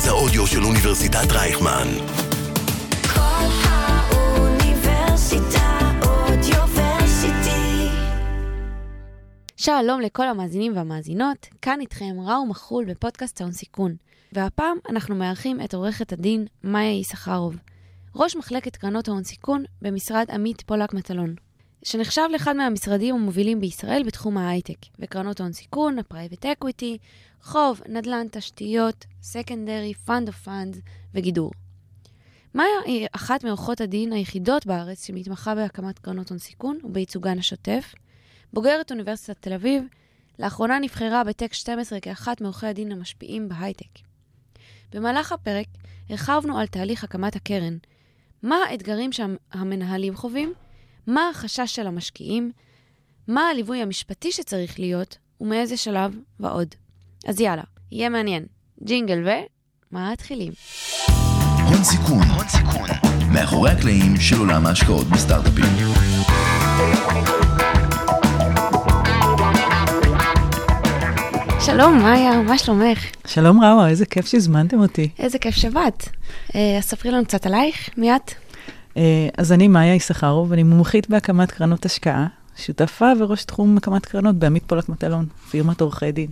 מרכז האודיו של אוניברסיטת רייכמן. כל האוניברסיטה Audioversity. שלום לכל המאזינים והמאזינות, כאן איתכם ראו מחול בפודקאסט ההון סיכון. והפעם אנחנו מארחים את עורכת הדין מאיה יששכרוב, ראש מחלקת קרנות ההון סיכון במשרד עמית פולק מטלון, שנחשב לאחד מהמשרדים המובילים בישראל בתחום ההייטק, וקרנות ההון סיכון, ה private equity, חוב, נדל"ן, תשתיות, secondary, fund of fund וגידור. מאיה היא אחת מעורכות הדין היחידות בארץ שמתמחה בהקמת קרנות הון סיכון ובייצוגן השוטף, בוגרת אוניברסיטת תל אביב, לאחרונה נבחרה בטק 12 כאחת מעורכי הדין המשפיעים בהייטק. במהלך הפרק הרחבנו על תהליך הקמת הקרן, מה האתגרים שהמנהלים חווים, מה החשש של המשקיעים, מה הליווי המשפטי שצריך להיות, ומאיזה שלב, ועוד. אז יאללה, יהיה מעניין. ג'ינגל ו... מתחילים. הון סיכון, הון סיכון, מאחורי הקלעים של עולם ההשקעות בסטארט-אפים. שלום, מאיה, מה שלומך? שלום ראווה, איזה כיף שהזמנתם אותי. איזה כיף שבאת. אה, אז ספרי לנו קצת עלייך, מי את? אה, אז אני מאיה יששכרוב, ואני מומחית בהקמת קרנות השקעה, שותפה וראש תחום הקמת קרנות בעמית פולק מטלון, פירמת עורכי דין.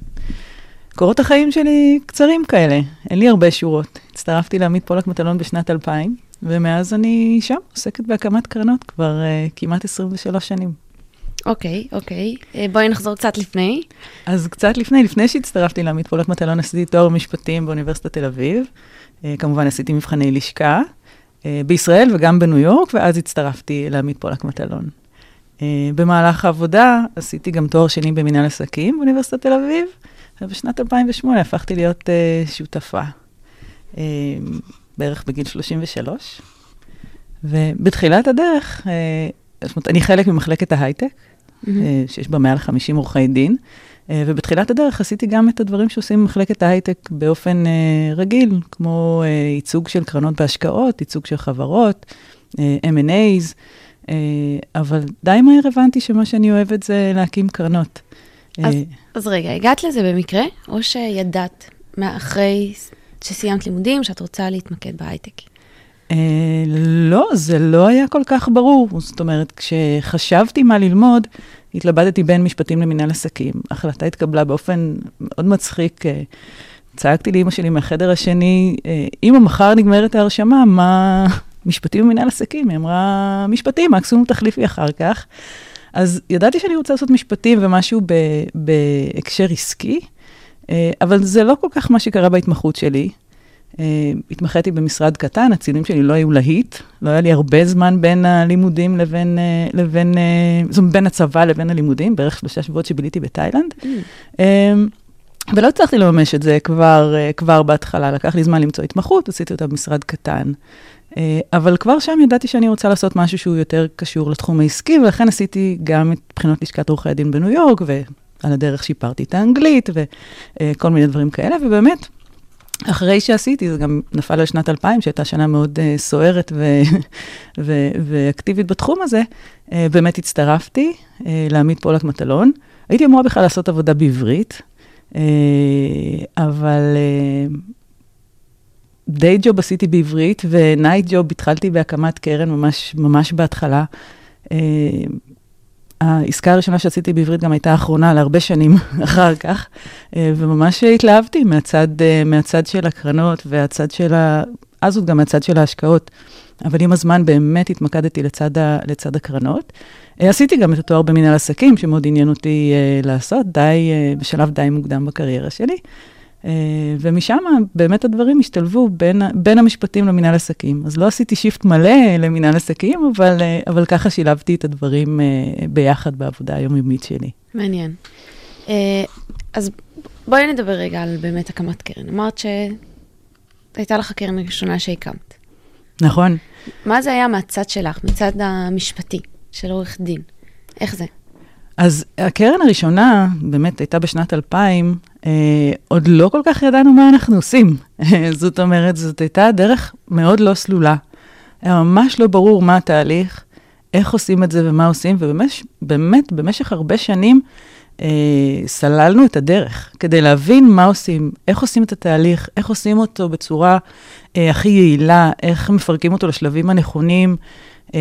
קורות החיים שלי קצרים כאלה, אין לי הרבה שורות. הצטרפתי לעמית פולק מטלון בשנת 2000, ומאז אני שם, עוסקת בהקמת קרנות כבר uh, כמעט 23 שנים. אוקיי, אוקיי. אה, בואי נחזור קצת לפני. אז קצת לפני, לפני שהצטרפתי לעמית פולק מטלון, עשיתי תואר במשפטים באוניברסיטת תל אביב. אה, כמובן עשיתי מבחני לשכה בישראל וגם בניו יורק, ואז הצטרפתי לעמית פולק מטלון. אה, במהלך העבודה עשיתי גם תואר שני במנהל עסקים באוניברסיטת תל אביב, ובשנת 2008 הפכתי להיות אה, שותפה, אה, בערך בגיל 33. ובתחילת הדרך, אה, זאת אומרת, אני חלק ממחלקת ההייטק, אה, שיש בה מעל 50 עורכי דין, אה, ובתחילת הדרך עשיתי גם את הדברים שעושים במחלקת ההייטק באופן אה, רגיל, כמו אה, ייצוג של קרנות בהשקעות, ייצוג של חברות, אה, M&A's, אה, אבל די מהר הבנתי שמה שאני אוהבת זה להקים קרנות. אז, אה, אז רגע, הגעת לזה במקרה, או שידעת מאחרי שסיימת לימודים שאת רוצה להתמקד בהייטק? אה, לא, זה לא היה כל כך ברור. זאת אומרת, כשחשבתי מה ללמוד, התלבטתי בין משפטים למנהל עסקים. ההחלטה התקבלה באופן מאוד מצחיק. אה, צעקתי לאימא שלי מהחדר השני, אה, אמא, מחר נגמרת ההרשמה, מה... משפטים ומנהל עסקים? היא אמרה, משפטים, מקסימום תחליפי אחר כך. אז ידעתי שאני רוצה לעשות משפטים ומשהו ב- בהקשר עסקי, אה, אבל זה לא כל כך מה שקרה בהתמחות שלי. Uh, התמחיתי במשרד קטן, הציונים שלי לא היו להיט, לא היה לי הרבה זמן בין הלימודים לבין, uh, לבין, uh, זאת אומרת, בין הצבא לבין הלימודים, בערך שלושה שבועות שביליתי בתאילנד. Um, ולא הצלחתי לממש את זה כבר, uh, כבר בהתחלה, לקח לי זמן למצוא התמחות, עשיתי אותה במשרד קטן. Uh, אבל כבר שם ידעתי שאני רוצה לעשות משהו שהוא יותר קשור לתחום העסקי, ולכן עשיתי גם את בחינות לשכת עורכי הדין בניו יורק, ועל הדרך שיפרתי את האנגלית, וכל מיני דברים כאלה, ובאמת, אחרי שעשיתי, זה גם נפל על שנת 2000, שהייתה שנה מאוד uh, סוערת ו- ו- ואקטיבית בתחום הזה, uh, באמת הצטרפתי uh, לעמית פולק מטלון. הייתי אמורה בכלל לעשות עבודה בעברית, uh, אבל דיי ג'וב עשיתי בעברית, ונייט ג'וב התחלתי בהקמת קרן ממש, ממש בהתחלה. Uh, העסקה הראשונה שעשיתי בעברית גם הייתה האחרונה להרבה שנים אחר כך, אה, וממש התלהבתי מהצד, אה, מהצד של הקרנות והצד של ה... אז עוד גם מהצד של ההשקעות. אבל עם הזמן באמת התמקדתי לצד, ה, לצד הקרנות. אה, עשיתי גם את התואר במנהל עסקים, שמאוד עניין אותי לעשות, די, בשלב די מוקדם בקריירה שלי. ומשם באמת הדברים השתלבו בין, בין המשפטים למנהל עסקים. אז לא עשיתי שיפט מלא למנהל עסקים, אבל, אבל ככה שילבתי את הדברים ביחד בעבודה היומיומית שלי. מעניין. אה, אז בואי נדבר רגע על באמת הקמת קרן. אמרת שהייתה לך קרן ראשונה שהקמת. נכון. מה זה היה מהצד שלך, מצד המשפטי של עורך דין? איך זה? אז הקרן הראשונה באמת הייתה בשנת 2000, אה, עוד לא כל כך ידענו מה אנחנו עושים. זאת אומרת, זאת הייתה דרך מאוד לא סלולה. היה ממש לא ברור מה התהליך, איך עושים את זה ומה עושים, ובאמת, באמת, במשך הרבה שנים אה, סללנו את הדרך כדי להבין מה עושים, איך עושים את התהליך, איך עושים אותו בצורה אה, הכי יעילה, איך מפרקים אותו לשלבים הנכונים, אה,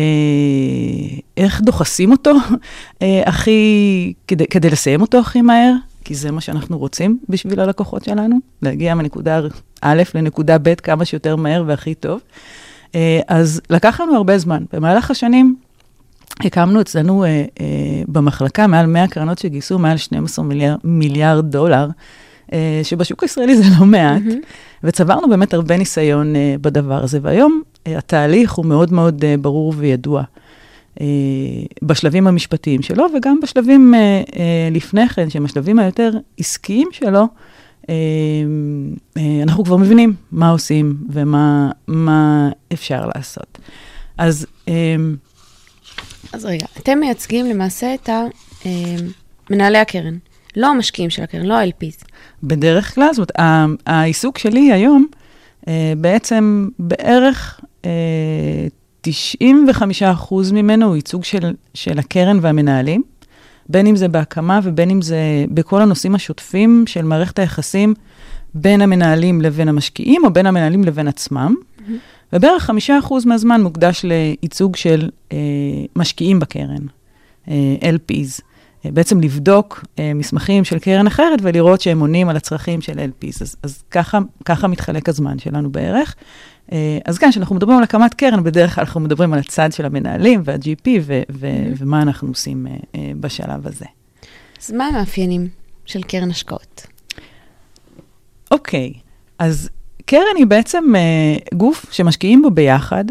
איך דוחסים אותו אה, הכי, כדי, כדי לסיים אותו הכי מהר, כי זה מה שאנחנו רוצים בשביל הלקוחות שלנו, להגיע מנקודה א' לנקודה ב' כמה שיותר מהר והכי טוב. אה, אז לקח לנו הרבה זמן. במהלך השנים הקמנו אצלנו אה, אה, במחלקה מעל 100 קרנות שגייסו מעל 12 מיליארד, מיליארד דולר, אה, שבשוק הישראלי זה לא מעט, mm-hmm. וצברנו באמת הרבה ניסיון אה, בדבר הזה. והיום אה, התהליך הוא מאוד מאוד אה, ברור וידוע. אה, בשלבים המשפטיים שלו, וגם בשלבים אה, אה, לפני כן, שהם השלבים היותר עסקיים שלו, אנחנו כבר מבינים מה עושים ומה מה אפשר לעשות. אז אז רגע, אתם מייצגים למעשה את מנהלי הקרן, לא המשקיעים של הקרן, לא ה-LPs. בדרך כלל, זאת אומרת, העיסוק שלי היום, בעצם בערך 95% ממנו הוא ייצוג של, של הקרן והמנהלים, בין אם זה בהקמה ובין אם זה בכל הנושאים השוטפים של מערכת היחסים בין המנהלים לבין המשקיעים, או בין המנהלים לבין עצמם. Mm-hmm. ובערך חמישה אחוז מהזמן מוקדש לייצוג של אה, משקיעים בקרן, אה, LPs. בעצם לבדוק אה, מסמכים של קרן אחרת ולראות שהם עונים על הצרכים של LPs. אז, אז ככה, ככה מתחלק הזמן שלנו בערך. אה, אז כן, כשאנחנו מדברים על הקמת קרן, בדרך כלל אנחנו מדברים על הצד של המנהלים וה-GP ו- ו- mm-hmm. ומה אנחנו עושים אה, בשלב הזה. אז מה המאפיינים של קרן השקעות? אוקיי, אז קרן היא בעצם אה, גוף שמשקיעים בו ביחד.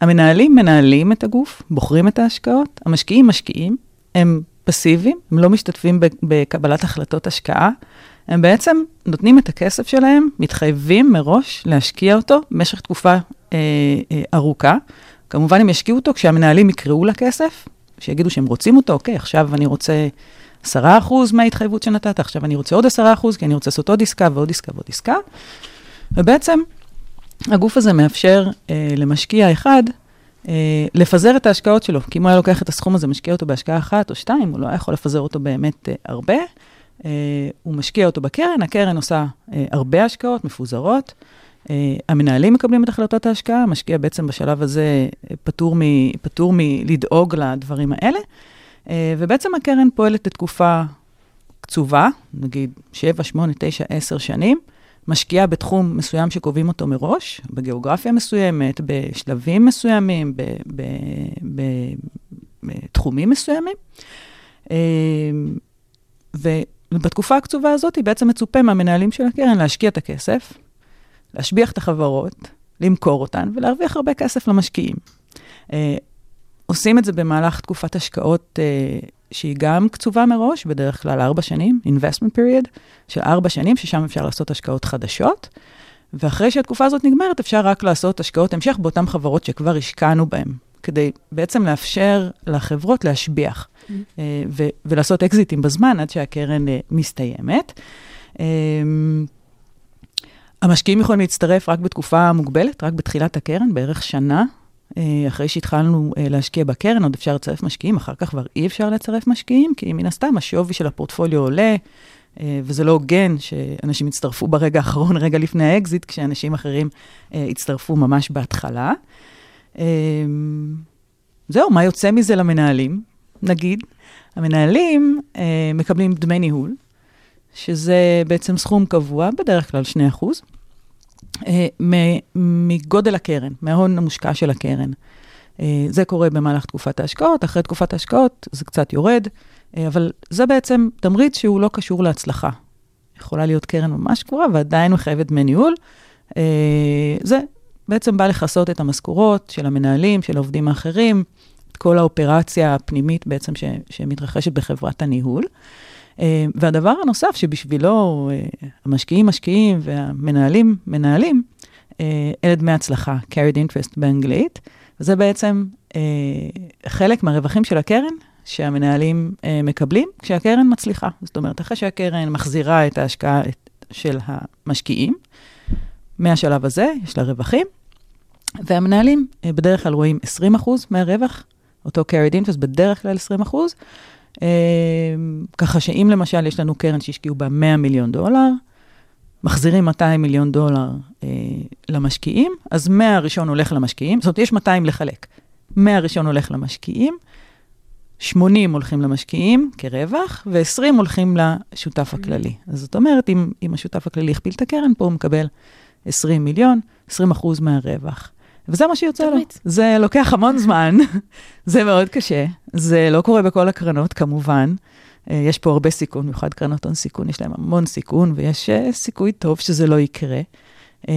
המנהלים מנהלים את הגוף, בוחרים את ההשקעות, המשקיעים משקיעים, הם פסיביים, הם לא משתתפים בקבלת החלטות השקעה. הם בעצם נותנים את הכסף שלהם, מתחייבים מראש להשקיע אותו במשך תקופה אה, אה, ארוכה. כמובן, הם ישקיעו אותו כשהמנהלים יקראו לכסף, שיגידו שהם רוצים אותו, אוקיי, עכשיו אני רוצה 10% מההתחייבות שנתת, עכשיו אני רוצה עוד 10%, כי אני רוצה לעשות עוד עסקה ועוד עסקה ועוד עסקה. ובעצם הגוף הזה מאפשר אה, למשקיע אחד לפזר את ההשקעות שלו, כי אם הוא היה לוקח את הסכום הזה, משקיע אותו בהשקעה אחת או שתיים, הוא לא היה יכול לפזר אותו באמת אה, הרבה. אה, הוא משקיע אותו בקרן, הקרן עושה אה, הרבה השקעות מפוזרות. אה, המנהלים מקבלים את החלטות ההשקעה, המשקיע בעצם בשלב הזה אה, פטור, מ, פטור מלדאוג לדברים האלה. אה, ובעצם הקרן פועלת לתקופה קצובה, נגיד 7, 8, 9, 10 שנים. משקיעה בתחום מסוים שקובעים אותו מראש, בגיאוגרפיה מסוימת, בשלבים מסוימים, בתחומים מסוימים. אה, ובתקופה הקצובה הזאת בעצם מצופה מהמנהלים של הקרן להשקיע את הכסף, להשביח את החברות, למכור אותן ולהרוויח הרבה כסף למשקיעים. אה, עושים את זה במהלך תקופת השקעות אה, שהיא גם קצובה מראש, בדרך כלל ארבע שנים, investment period, של ארבע שנים, ששם אפשר לעשות השקעות חדשות. ואחרי שהתקופה הזאת נגמרת, אפשר רק לעשות השקעות המשך באותן חברות שכבר השקענו בהן, כדי בעצם לאפשר לחברות להשביח mm-hmm. אה, ו- ולעשות אקזיטים בזמן עד שהקרן אה, מסתיימת. אה, המשקיעים יכולים להצטרף רק בתקופה מוגבלת, רק בתחילת הקרן, בערך שנה. אה, אחרי שהתחלנו אה, להשקיע בקרן, עוד אפשר לצרף משקיעים, אחר כך כבר אי אפשר לצרף משקיעים, כי מן הסתם השווי של הפורטפוליו עולה, אה, וזה לא הוגן שאנשים יצטרפו ברגע האחרון, רגע לפני האקזיט, כשאנשים אחרים יצטרפו ממש בהתחלה. זהו, מה יוצא מזה למנהלים? נגיד, המנהלים מקבלים דמי ניהול, שזה בעצם סכום קבוע, בדרך כלל 2 אחוז. אה, מגודל הקרן, מההון המושקע של הקרן. אה, זה קורה במהלך תקופת ההשקעות, אחרי תקופת ההשקעות זה קצת יורד, אה, אבל זה בעצם תמריץ שהוא לא קשור להצלחה. יכולה להיות קרן ממש גבוהה ועדיין מחייבת דמי ניהול. זה בעצם בא לכסות את המשכורות של המנהלים, של העובדים האחרים, את כל האופרציה הפנימית בעצם ש, שמתרחשת בחברת הניהול. אה, והדבר הנוסף שבשבילו אה, המשקיעים משקיעים והמנהלים מנהלים, אה, אלה דמי הצלחה, carried interest באנגלית, וזה בעצם חלק מהרווחים של הקרן שהמנהלים מקבלים כשהקרן מצליחה. זאת אומרת, אחרי שהקרן מחזירה את ההשקעה של המשקיעים, מהשלב הזה יש לה רווחים, והמנהלים בדרך כלל רואים 20% מהרווח, אותו carried interest בדרך כלל 20%, אה, ככה שאם למשל יש לנו קרן שהשקיעו בה 100 מיליון דולר, מחזירים 200 מיליון דולר אה, למשקיעים, אז 100 הראשון הולך למשקיעים, זאת אומרת, יש 200 לחלק. 100 הראשון הולך למשקיעים, 80 הולכים למשקיעים כרווח, ו-20 הולכים לשותף הכללי. אז זאת אומרת, אם, אם השותף הכללי הכפיל את הקרן, פה הוא מקבל 20 מיליון, 20 אחוז מהרווח. וזה מה שיוצא לו. זה לוקח המון זמן, זה מאוד קשה, זה לא קורה בכל הקרנות, כמובן. אה, יש פה הרבה סיכון, במיוחד קרנות הון סיכון, יש להם המון סיכון, ויש אה, סיכוי טוב שזה לא יקרה. אה,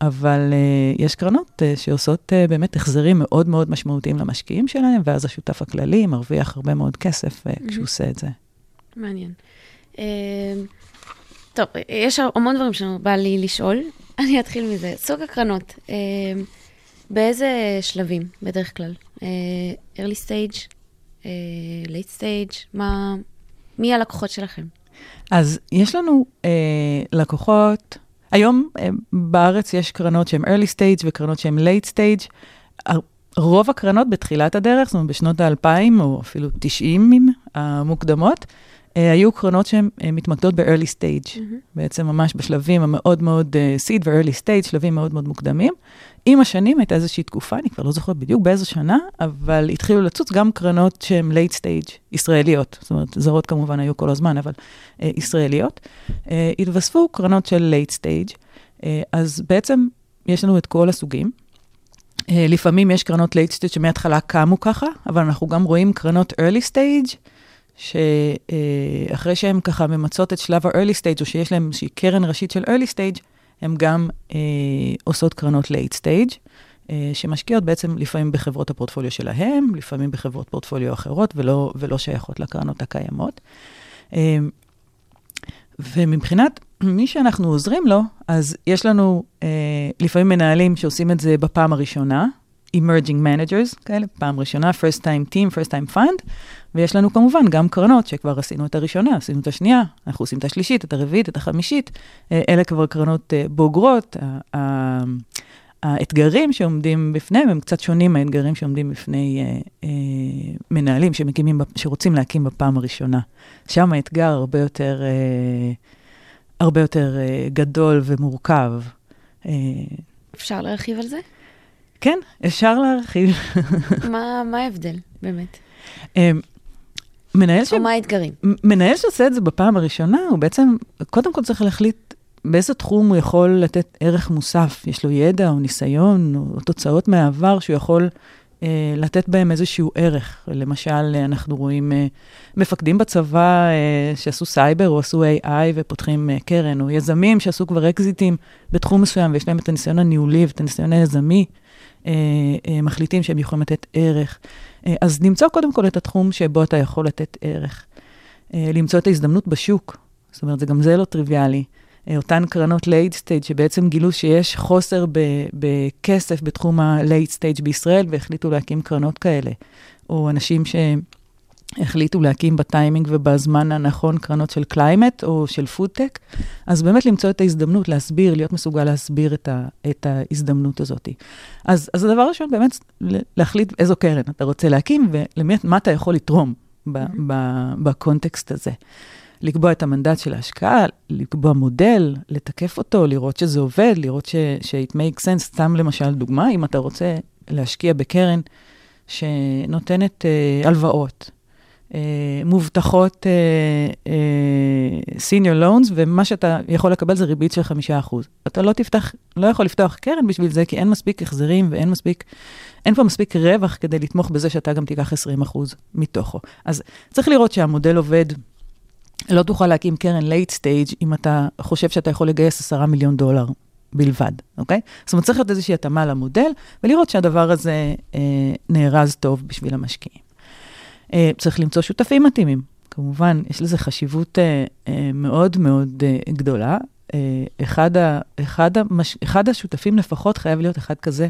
אבל אה, יש קרנות שעושות באמת החזרים מאוד מאוד משמעותיים למשקיעים שלהם, ואז השותף הכללי מרוויח הרבה מאוד כסף אה, כשהוא עושה את זה. מעניין. אה, טוב, יש המון דברים שבא לי לשאול. אני אתחיל מזה. סוג הקרנות, אה, באיזה שלבים בדרך כלל? אה, early stage, אה, late stage, מה... מי הלקוחות שלכם? אז יש לנו אה, לקוחות, היום אה, בארץ יש קרנות שהן early stage וקרנות שהן late stage. רוב הקרנות בתחילת הדרך, זאת אומרת בשנות האלפיים או אפילו 90 המוקדמות, היו קרנות שהן אה, מתמקדות ב-early stage, בעצם ממש בשלבים המאוד מאוד אה, seed ו-early stage, שלבים מאוד מאוד מוקדמים. עם השנים הייתה איזושהי תקופה, אני כבר לא זוכרת בדיוק באיזו שנה, אבל התחילו לצוץ גם קרנות שהן late stage, ישראליות. זאת אומרת, זרות כמובן היו כל הזמן, אבל אה, ישראליות. אה, התווספו קרנות של late stage, אה, אז בעצם יש לנו את כל הסוגים. אה, לפעמים יש קרנות late stage שמההתחלה קמו ככה, אבל אנחנו גם רואים קרנות early stage, שאחרי שהן ככה ממצות את שלב ה-early stage, או שיש להן איזושהי קרן ראשית של early stage, הן גם אה, עושות קרנות late stage, אה, שמשקיעות בעצם לפעמים בחברות הפורטפוליו שלהם, לפעמים בחברות פורטפוליו אחרות, ולא, ולא שייכות לקרנות הקיימות. אה, ומבחינת מי שאנחנו עוזרים לו, אז יש לנו אה, לפעמים מנהלים שעושים את זה בפעם הראשונה, emerging managers כאלה, פעם ראשונה, first time team, first time fund, ויש לנו כמובן גם קרנות שכבר עשינו את הראשונה, עשינו את השנייה, אנחנו עושים את השלישית, את הרביעית, את החמישית, אה, אלה כבר קרנות אה, בוגרות. האתגרים שעומדים בפניהם הם קצת שונים מהאתגרים שעומדים בפני אה, אה, מנהלים שמקימים, שרוצים להקים בפעם הראשונה. שם האתגר הרבה יותר, אה, הרבה יותר אה, גדול ומורכב. אה, אפשר להרחיב על זה? כן, אפשר להרחיב. מה, מה ההבדל, באמת? אה, מנהל, ש... או מה האתגרים? מנהל שעושה את זה בפעם הראשונה, הוא בעצם, קודם כל צריך להחליט באיזה תחום הוא יכול לתת ערך מוסף. יש לו ידע או ניסיון או תוצאות מהעבר שהוא יכול אה, לתת בהם איזשהו ערך. למשל, אנחנו רואים אה, מפקדים בצבא אה, שעשו סייבר או עשו AI ופותחים אה, קרן, או יזמים שעשו כבר אקזיטים בתחום מסוים ויש להם את הניסיון הניהולי ואת הניסיון היזמי. אה, אה, מחליטים שהם יכולים לתת ערך. אה, אז למצוא קודם כל את התחום שבו אתה יכול לתת ערך. למצוא את ההזדמנות בשוק. זאת אומרת, זה גם זה לא טריוויאלי. אותן קרנות late stage שבעצם גילו שיש חוסר בכסף בתחום ה late stage בישראל והחליטו להקים קרנות כאלה. או אנשים שהחליטו להקים בטיימינג ובזמן הנכון קרנות של climate או של פודטק, אז באמת למצוא את ההזדמנות, להסביר, להיות מסוגל להסביר את, ה- את ההזדמנות הזאת. אז, אז הדבר הראשון, באמת להחליט איזו קרן אתה רוצה להקים ומה אתה יכול לתרום ב- ב- בקונטקסט הזה. לקבוע את המנדט של ההשקעה, לקבוע מודל, לתקף אותו, לראות שזה עובד, לראות ש- ש- it makes sense. סתם למשל דוגמה, אם אתה רוצה להשקיע בקרן שנותנת uh, הלוואות, מובטחות uh, uh, senior loans, ומה שאתה יכול לקבל זה ריבית של חמישה אחוז. אתה לא תפתח, לא יכול לפתוח קרן בשביל זה, כי אין מספיק החזרים ואין מספיק, אין פה מספיק רווח כדי לתמוך בזה שאתה גם תיקח 20 אחוז מתוכו. אז צריך לראות שהמודל עובד. לא תוכל להקים קרן late stage אם אתה חושב שאתה יכול לגייס 10 מיליון דולר בלבד, אוקיי? זאת אומרת, צריך להיות איזושהי התאמה למודל, ולראות שהדבר הזה אה, נארז טוב בשביל המשקיעים. אה, צריך למצוא שותפים מתאימים. כמובן, יש לזה חשיבות אה, אה, מאוד מאוד גדולה. אחד, ה, אחד, המש, אחד השותפים לפחות חייב להיות אחד כזה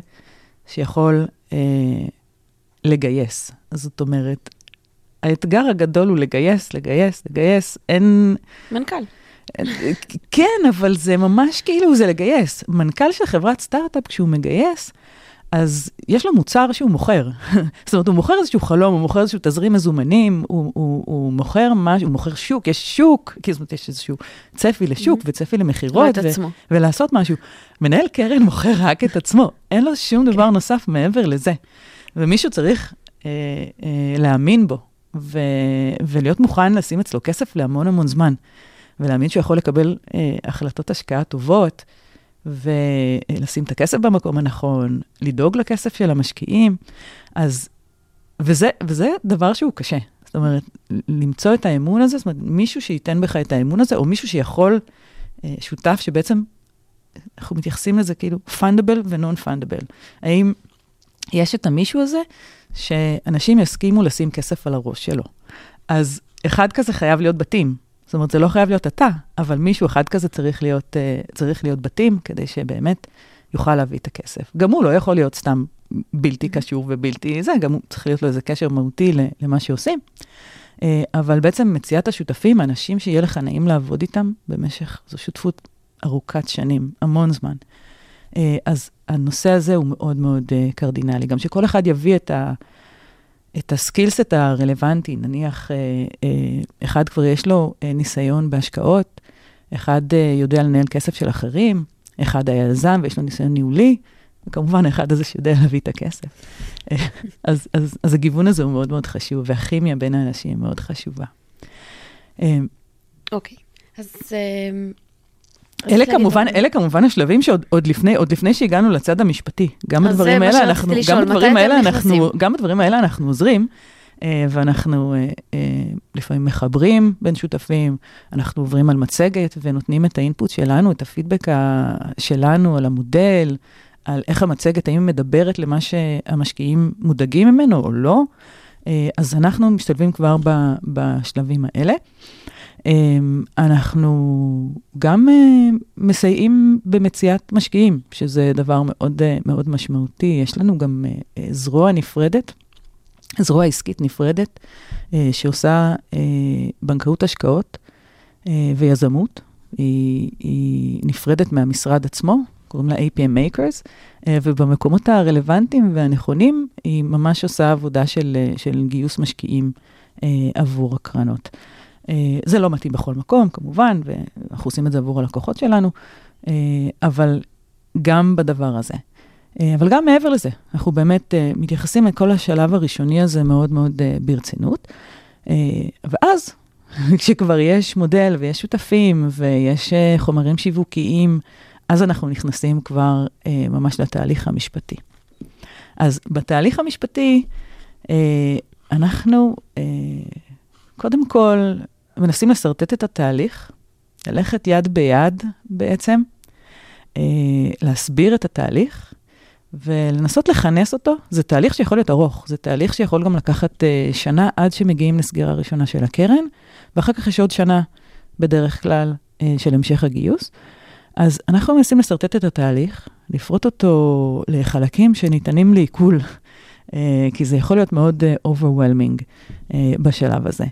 שיכול אה, לגייס. זאת אומרת, האתגר הגדול הוא לגייס, לגייס, לגייס. אין... מנכ"ל. כן, אבל זה ממש כאילו, זה לגייס. מנכ"ל של חברת סטארט-אפ, כשהוא מגייס, אז יש לו מוצר שהוא מוכר. זאת אומרת, הוא מוכר איזשהו חלום, הוא מוכר איזשהו תזרים מזומנים, הוא, הוא, הוא מוכר משהו, הוא מוכר שוק, יש שוק, כי זאת אומרת, יש איזשהו צפי לשוק Mhm. וצפי למכירות, ו- עצמו. ולעשות משהו. מנהל קרן מוכר רק את עצמו, אין לו שום דבר כן. נוסף מעבר לזה. ומישהו צריך אה, אה, להאמין בו, ו- ולהיות מוכן לשים אצלו כסף להמון המון זמן, ולהאמין שהוא יכול לקבל אה, החלטות השקעה טובות, ולשים את הכסף במקום הנכון, לדאוג לכסף של המשקיעים. אז, וזה, וזה דבר שהוא קשה. זאת אומרת, למצוא את האמון הזה, זאת אומרת, מישהו שייתן בך את האמון הזה, או מישהו שיכול, אה, שותף שבעצם, אנחנו מתייחסים לזה כאילו פונדבל ונון פונדבל. האם יש את המישהו הזה שאנשים יסכימו לשים כסף על הראש שלו. אז אחד כזה חייב להיות בתים. זאת אומרת, זה לא חייב להיות אתה, אבל מישהו אחד כזה צריך להיות, uh, צריך להיות בתים, כדי שבאמת יוכל להביא את הכסף. גם הוא לא יכול להיות סתם בלתי קשור ובלתי זה, גם הוא צריך להיות לו איזה קשר מהותי למה שעושים. Uh, אבל בעצם מציאת השותפים, האנשים שיהיה לך נעים לעבוד איתם במשך, זו שותפות ארוכת שנים, המון זמן. Uh, אז הנושא הזה הוא מאוד מאוד קרדינלי. גם שכל אחד יביא את ה... את הסקילסט הרלוונטי, נניח אה, אה, אחד כבר יש לו אה, ניסיון בהשקעות, אחד אה, יודע לנהל כסף של אחרים, אחד היה יזם ויש לו ניסיון ניהולי, וכמובן האחד הזה שיודע להביא את הכסף. אה, אז, אז, אז הגיוון הזה הוא מאוד מאוד חשוב, והכימיה בין האנשים מאוד חשובה. אה, אוקיי. אז... אמ, אלה כמובן, עוד- אלה כמובן השלבים שעוד עוד לפני, עוד לפני שהגענו לצד המשפטי. גם מה האלה אנחנו, גם אתם האלה? אנחנו, גם בדברים האלה אנחנו עוזרים, אה, ואנחנו אה, אה, לפעמים מחברים בין שותפים, אנחנו עוברים על מצגת ונותנים את האינפוט שלנו, את הפידבק שלנו על המודל, על איך המצגת, האם היא מדברת למה שהמשקיעים מודאגים ממנו או לא. אז אנחנו משתלבים כבר ב- בשלבים האלה. אמ, אנחנו גם אה, מסייעים במציאת משקיעים, שזה דבר מאוד, אה, מאוד משמעותי. יש לנו גם אה, זרוע נפרדת, זרוע עסקית נפרדת, שעושה בנקאות השקעות ויזמות. היא, היא נפרדת מהמשרד עצמו, קוראים לה APM Makers, ובמקומות הרלוונטיים והנכונים, היא ממש עושה עבודה של, של גיוס משקיעים עבור הקרנות. אה, זה לא מתאים בכל מקום, כמובן, ואנחנו עושים את זה עבור הלקוחות שלנו, אה, אבל גם בדבר הזה. אה, אבל גם מעבר לזה, אנחנו באמת מתייחסים לכל השלב הראשוני הזה מאוד מאוד ברצינות. ואז, כשכבר יש מודל ויש שותפים ויש חומרים שיווקיים, אז אנחנו נכנסים כבר ממש לתהליך המשפטי. אז בתהליך המשפטי, אנחנו קודם כל מנסים לשרטט את התהליך, ללכת יד ביד בעצם, אה, להסביר את התהליך ולנסות לכנס אותו. זה תהליך שיכול להיות ארוך, זה תהליך שיכול גם לקחת אה, שנה עד שמגיעים לסגירה ראשונה של הקרן, ואחר כך יש עוד שנה בדרך כלל אה, של המשך הגיוס. אז אנחנו מנסים לשרטט את התהליך, לפרוט אותו לחלקים שניתנים לעיכול, אה, כי זה יכול להיות מאוד אה, overwhelming אה, בשלב הזה.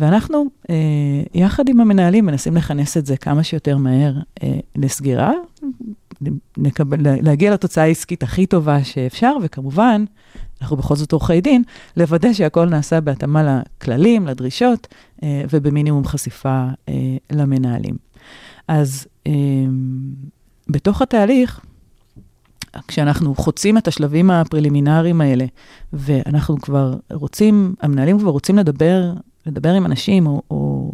ואנחנו, אה, יחד עם המנהלים, מנסים לכנס את זה כמה שיותר מהר אה, לסגירה, נקבל, להגיע לתוצאה העסקית הכי טובה שאפשר, וכמובן, אנחנו בכל זאת עורכי דין, לוודא שהכל נעשה בהתאמה לכללים, לדרישות, אה, ובמינימום חשיפה אה, למנהלים. אז אה, בתוך התהליך, כשאנחנו חוצים את השלבים הפרלימינריים האלה, ואנחנו כבר רוצים, המנהלים כבר רוצים לדבר, לדבר עם אנשים, או, או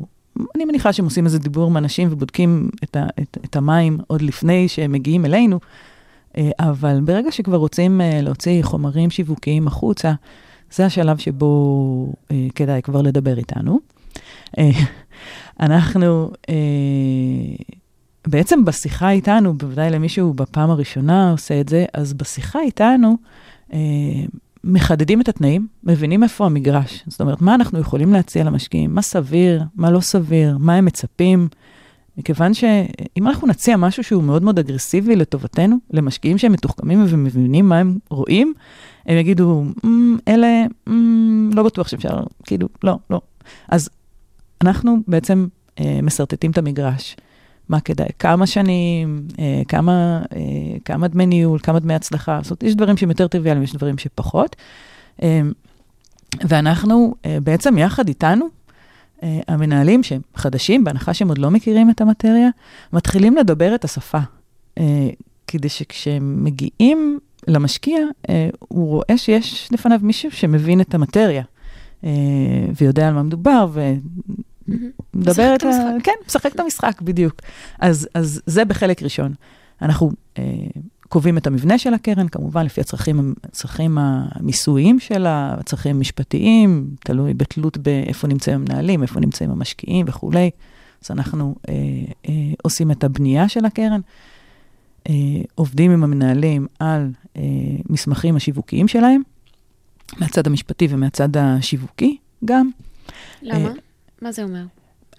אני מניחה שהם עושים איזה דיבור עם אנשים ובודקים את, ה, את, את המים עוד לפני שהם מגיעים אלינו, אה, אבל ברגע שכבר רוצים אה, להוציא חומרים שיווקיים החוצה, זה השלב שבו אה, כדאי כבר לדבר איתנו. אנחנו בעצם בשיחה איתנו, בוודאי למישהו בפעם הראשונה עושה את זה, אז בשיחה איתנו מחדדים את התנאים, מבינים איפה המגרש. זאת אומרת, מה אנחנו יכולים להציע למשקיעים, מה סביר, מה לא סביר, מה הם מצפים. מכיוון שאם אנחנו נציע משהו שהוא מאוד מאוד אגרסיבי לטובתנו, למשקיעים שהם מתוחכמים ומבינים מה הם רואים, הם יגידו, "מ, אלה, מ, לא בטוח שאפשר, כאילו, לא, לא. אז אנחנו בעצם אה, מסרטטים את המגרש, מה כדאי, כמה שנים, אה, כמה, אה, כמה דמי ניהול, כמה דמי הצלחה. זאת אומרת, יש דברים שהם יותר טריוויאליים, יש דברים שפחות. אה, ואנחנו אה, בעצם יחד איתנו, אה, המנהלים שהם חדשים, בהנחה שהם עוד לא מכירים את המטריה, מתחילים לדבר את השפה. אה, כדי שכשהם מגיעים למשקיע, אה, הוא רואה שיש לפניו מישהו שמבין את המטריה, אה, ויודע על מה מדובר, ו... מדבר משחק את את המשחק. ה... כן, משחק את המשחק, בדיוק. אז, אז זה בחלק ראשון. אנחנו אה, קובעים את המבנה של הקרן, כמובן לפי הצרכים, הצרכים המיסויים שלה, הצרכים המשפטיים, תלוי בתלות באיפה נמצאים המנהלים, איפה נמצאים המשקיעים וכולי. אז אנחנו אה, אה, עושים את הבנייה של הקרן, אה, עובדים עם המנהלים על אה, מסמכים השיווקיים שלהם, מהצד המשפטי ומהצד השיווקי גם. למה? אה, מה זה אומר?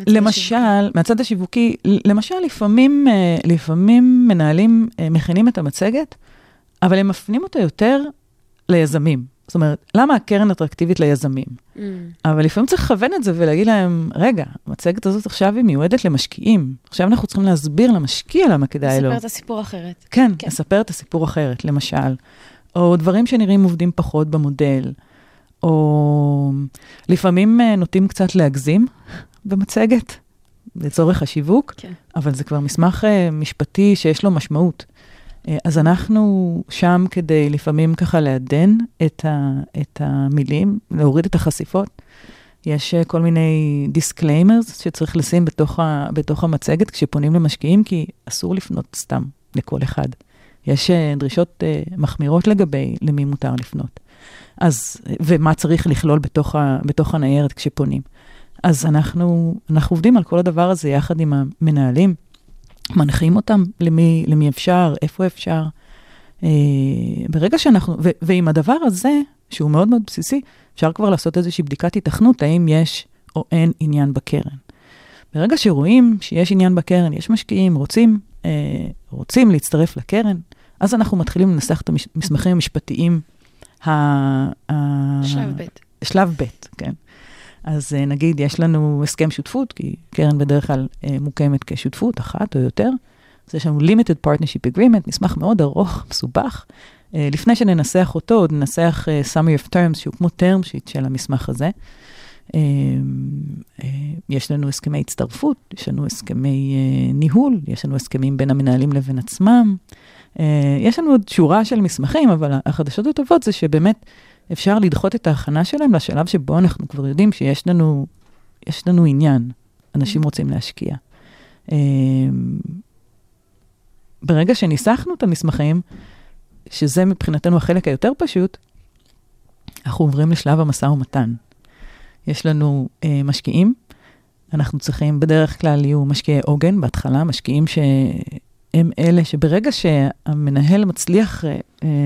למשל, מהצד השיווקי, למשל, לפעמים, אה, לפעמים מנהלים אה, מכינים את המצגת, אבל הם מפנים אותה יותר ליזמים. זאת אומרת, למה הקרן אטרקטיבית ליזמים? Mm, אבל לפעמים צריך לכוון את זה ולהגיד להם, רגע, המצגת הזאת עכשיו היא מיועדת למשקיעים. עכשיו אנחנו צריכים להסביר למשקיע למה כדאי לו. לספר את הסיפור אחרת. כן. כן, לספר את הסיפור אחרת, למשל. או דברים שנראים עובדים פחות במודל, או לפעמים אה, נוטים קצת להגזים במצגת, לצורך השיווק, כן. אבל זה כבר מסמך אה, משפטי שיש לו משמעות. אה, אז אנחנו שם כדי לפעמים ככה לעדן את, ה, את המילים, להוריד את החשיפות. יש כל מיני disclaimers שצריך לשים בתוך, ה, בתוך המצגת כשפונים למשקיעים, כי אסור לפנות סתם לכל אחד. יש דרישות מחמירות לגבי למי מותר לפנות. אז, ומה צריך לכלול בתוך, ה, בתוך הניירת כשפונים. אז אנחנו, אנחנו עובדים על כל הדבר הזה יחד עם המנהלים, מנחים אותם למי, למי אפשר, איפה אפשר. אה, ברגע שאנחנו, ו, ועם הדבר הזה, שהוא מאוד מאוד בסיסי, אפשר כבר לעשות איזושהי בדיקת היתכנות, האם יש או אין עניין בקרן. ברגע שרואים שיש עניין בקרן, יש משקיעים, רוצים, אה, רוצים להצטרף לקרן, אז אנחנו מתחילים לנסח את המסמכים המשפטיים. ה, שלב ב'. שלב ב', כן. אז אה, נגיד, יש לנו הסכם שותפות, כי קרן בדרך כלל אה, מוקמת כשותפות, אחת או יותר. אז יש לנו limited partnership agreement, מסמך מאוד ארוך, מסובך. אה, לפני שננסח אותו, עוד ננסח summary of terms, שהוא כמו term sheet של המסמך הזה. יש לנו הסכמי הצטרפות, יש לנו הסכמי ניהול, יש לנו הסכמים בין המנהלים לבין עצמם. אה, יש לנו עוד שורה של מסמכים, אבל החדשות הטובות זה שבאמת אפשר לדחות את ההכנה שלהם לשלב שבו אנחנו כבר יודעים שיש לנו, יש לנו עניין, אנשים רוצים להשקיע. אה, ברגע שניסחנו את המסמכים, שזה מבחינתנו החלק היותר פשוט, אנחנו עוברים לשלב המשא ומתן. יש לנו אה, משקיעים, אנחנו צריכים, בדרך כלל יהיו משקיעי עוגן בהתחלה, משקיעים שהם אלה שברגע שהמנהל מצליח אה,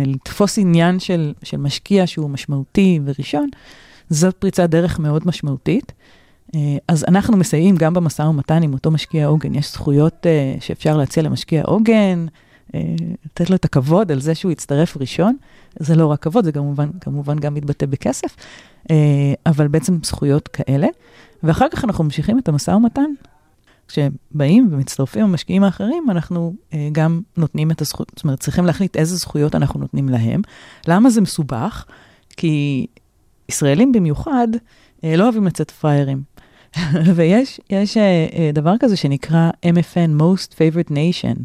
לתפוס עניין של, של משקיע שהוא משמעותי וראשון, זאת פריצת דרך מאוד משמעותית. אה, אז אנחנו מסייעים גם במשא ומתן עם אותו משקיע עוגן. יש זכויות אה, שאפשר להציע למשקיע עוגן, לתת לו את הכבוד על זה שהוא יצטרף ראשון. זה לא רק כבוד, זה כמובן, כמובן גם מתבטא בכסף, אבל בעצם זכויות כאלה. ואחר כך אנחנו ממשיכים את המשא ומתן. כשבאים ומצטרפים המשקיעים האחרים, אנחנו אה, גם נותנים את הזכויות, זאת אומרת, צריכים להחליט איזה זכויות אנחנו נותנים להם. למה זה מסובך? כי ישראלים במיוחד אה, לא אוהבים לצאת פראיירים. ויש יש, אה, אה, דבר כזה שנקרא MFN, Most Favorite Nation.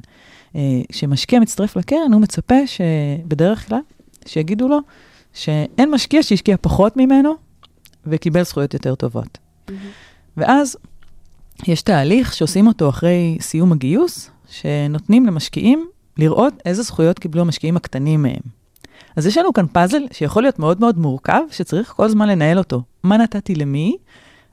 אה, כשמשקיע מצטרף לקרן, הוא מצפה שבדרך כלל, שיגידו לו שאין משקיע שהשקיע פחות ממנו וקיבל זכויות יותר טובות. ואז יש תהליך שעושים אותו אחרי סיום הגיוס, שנותנים למשקיעים לראות איזה זכויות קיבלו המשקיעים הקטנים מהם. אז יש לנו כאן פאזל שיכול להיות מאוד מאוד מורכב, שצריך כל הזמן לנהל אותו. מה נתתי למי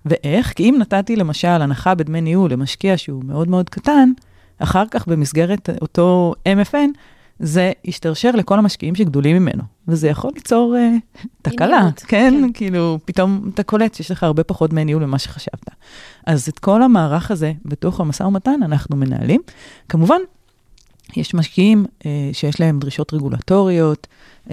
ואיך? כי אם נתתי למשל הנחה בדמי ניהול למשקיע שהוא מאוד מאוד קטן, אחר כך במסגרת אותו MFN, זה ישתרשר לכל המשקיעים שגדולים ממנו, וזה יכול ליצור uh, תקלה, כן? כן. כאילו, פתאום אתה קולט שיש לך הרבה פחות דמי ניהול ממה שחשבת. אז את כל המערך הזה בתוך המשא ומתן אנחנו מנהלים. כמובן, יש משקיעים uh, שיש להם דרישות רגולטוריות, uh,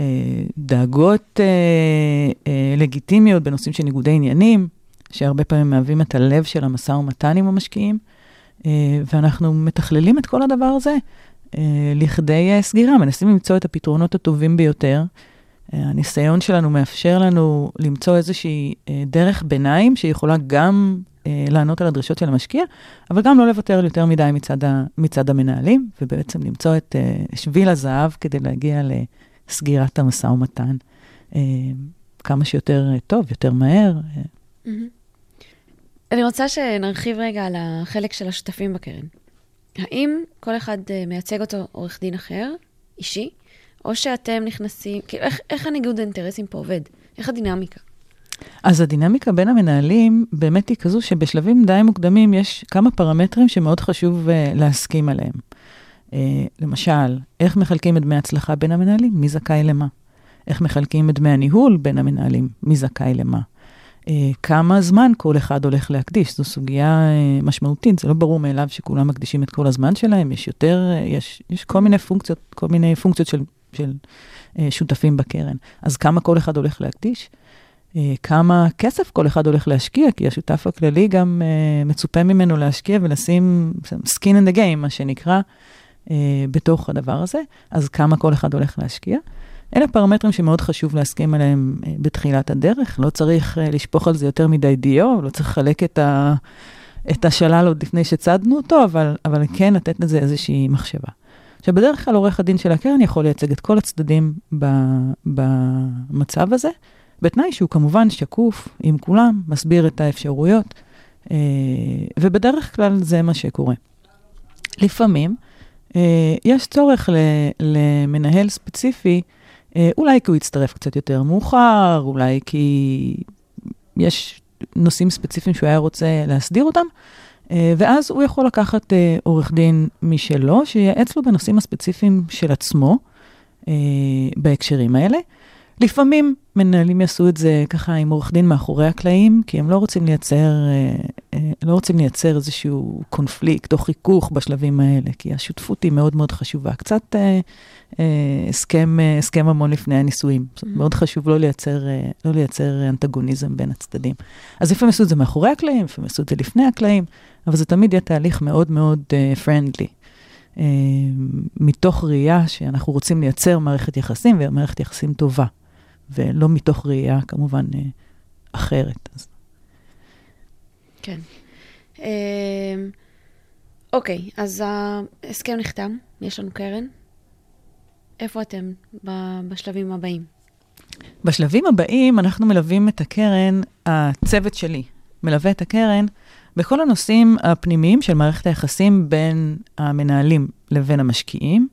דאגות uh, uh, לגיטימיות בנושאים של ניגודי עניינים, שהרבה פעמים מהווים את הלב של המשא ומתן עם המשקיעים. ואנחנו מתכללים את כל הדבר הזה לכדי אה, סגירה, מנסים למצוא את הפתרונות הטובים ביותר. אה, הניסיון שלנו מאפשר לנו למצוא איזושהי אה, דרך ביניים שיכולה גם אה, לענות על הדרישות של המשקיע, אבל גם לא לוותר יותר מדי מצד, ה, מצד המנהלים, ובעצם למצוא את אה, שביל הזהב כדי להגיע לסגירת המשא ומתן אה, כמה שיותר אה, טוב, יותר מהר. אה. מהמם. אני רוצה שנרחיב רגע על החלק של השותפים בקרן. האם כל אחד אה, מייצג אותו עורך דין אחר, אישי, או שאתם נכנסים, כאילו, איך, איך הניגוד האינטרסים פה עובד? איך הדינמיקה? אז הדינמיקה בין המנהלים באמת היא כזו שבשלבים די מוקדמים יש כמה פרמטרים שמאוד חשוב uh, להסכים עליהם. Uh, למשל, איך מחלקים את דמי ההצלחה בין המנהלים? מי זכאי למה? איך מחלקים את דמי הניהול בין המנהלים? מי זכאי למה? Uh, כמה זמן כל אחד הולך להקדיש? זו סוגיה uh, משמעותית, זה לא ברור מאליו שכולם מקדישים את כל הזמן שלהם, יש יותר, uh, יש, יש כל מיני פונקציות, כל מיני פונקציות של, של שותפים בקרן. אז כמה כל אחד הולך להקדיש? אה, כמה כסף כל אחד הולך להשקיע, כי השותף הכללי גם מצופה ממנו להשקיע ולשים skin in the game, מה שנקרא, בתוך הדבר הזה, אז כמה כל אחד הולך להשקיע. אלה פרמטרים שמאוד חשוב להסכים עליהם uh, בתחילת הדרך, לא צריך uh, לשפוך על זה יותר מדי דיו, לא צריך לחלק את, ה, את השלל עוד לפני שצדנו אותו, אבל, אבל כן לתת לזה איזושהי מחשבה. עכשיו, בדרך כלל עורך הדין של הקרן יכול לייצג את כל הצדדים ב, במצב הזה. בתנאי שהוא כמובן שקוף עם כולם, מסביר את האפשרויות, אה, ובדרך כלל זה מה שקורה. לפעמים אה, יש צורך למנהל ספציפי, אה, אולי כי הוא יצטרף קצת יותר מאוחר, אולי כי יש נושאים ספציפיים שהוא היה רוצה להסדיר אותם, ואז הוא יכול לקחת עורך דין משלו, שייעץ לו בנושאים הספציפיים של עצמו בהקשרים האלה. לפעמים מנהלים יעשו את זה ככה עם עורך דין מאחורי הקלעים, כי הם לא רוצים לייצר, אה, אה, לא רוצים לייצר איזשהו קונפליקט או חיכוך בשלבים האלה, כי השותפות היא מאוד מאוד חשובה. קצת אה, הסכם, הסכם המון לפני הנישואים. Mm-hmm. מאוד חשוב לא לייצר, לא לייצר אנטגוניזם בין הצדדים. אז לפעמים יעשו את זה מאחורי הקלעים, לפעמים יעשו את זה לפני הקלעים, אבל זה תמיד יהיה תהליך מאוד מאוד פרנדלי. Uh, מתוך ראייה שאנחנו רוצים לייצר מערכת יחסים, ומערכת יחסים טובה. ולא מתוך ראייה כמובן אה, אחרת. אז... כן. אמ, אוקיי, אז ההסכם נחתם, יש לנו קרן. איפה אתם בשלבים הבאים? בשלבים הבאים אנחנו מלווים את הקרן, הצוות שלי מלווה את הקרן בכל הנושאים הפנימיים של מערכת היחסים בין המנהלים לבין המשקיעים.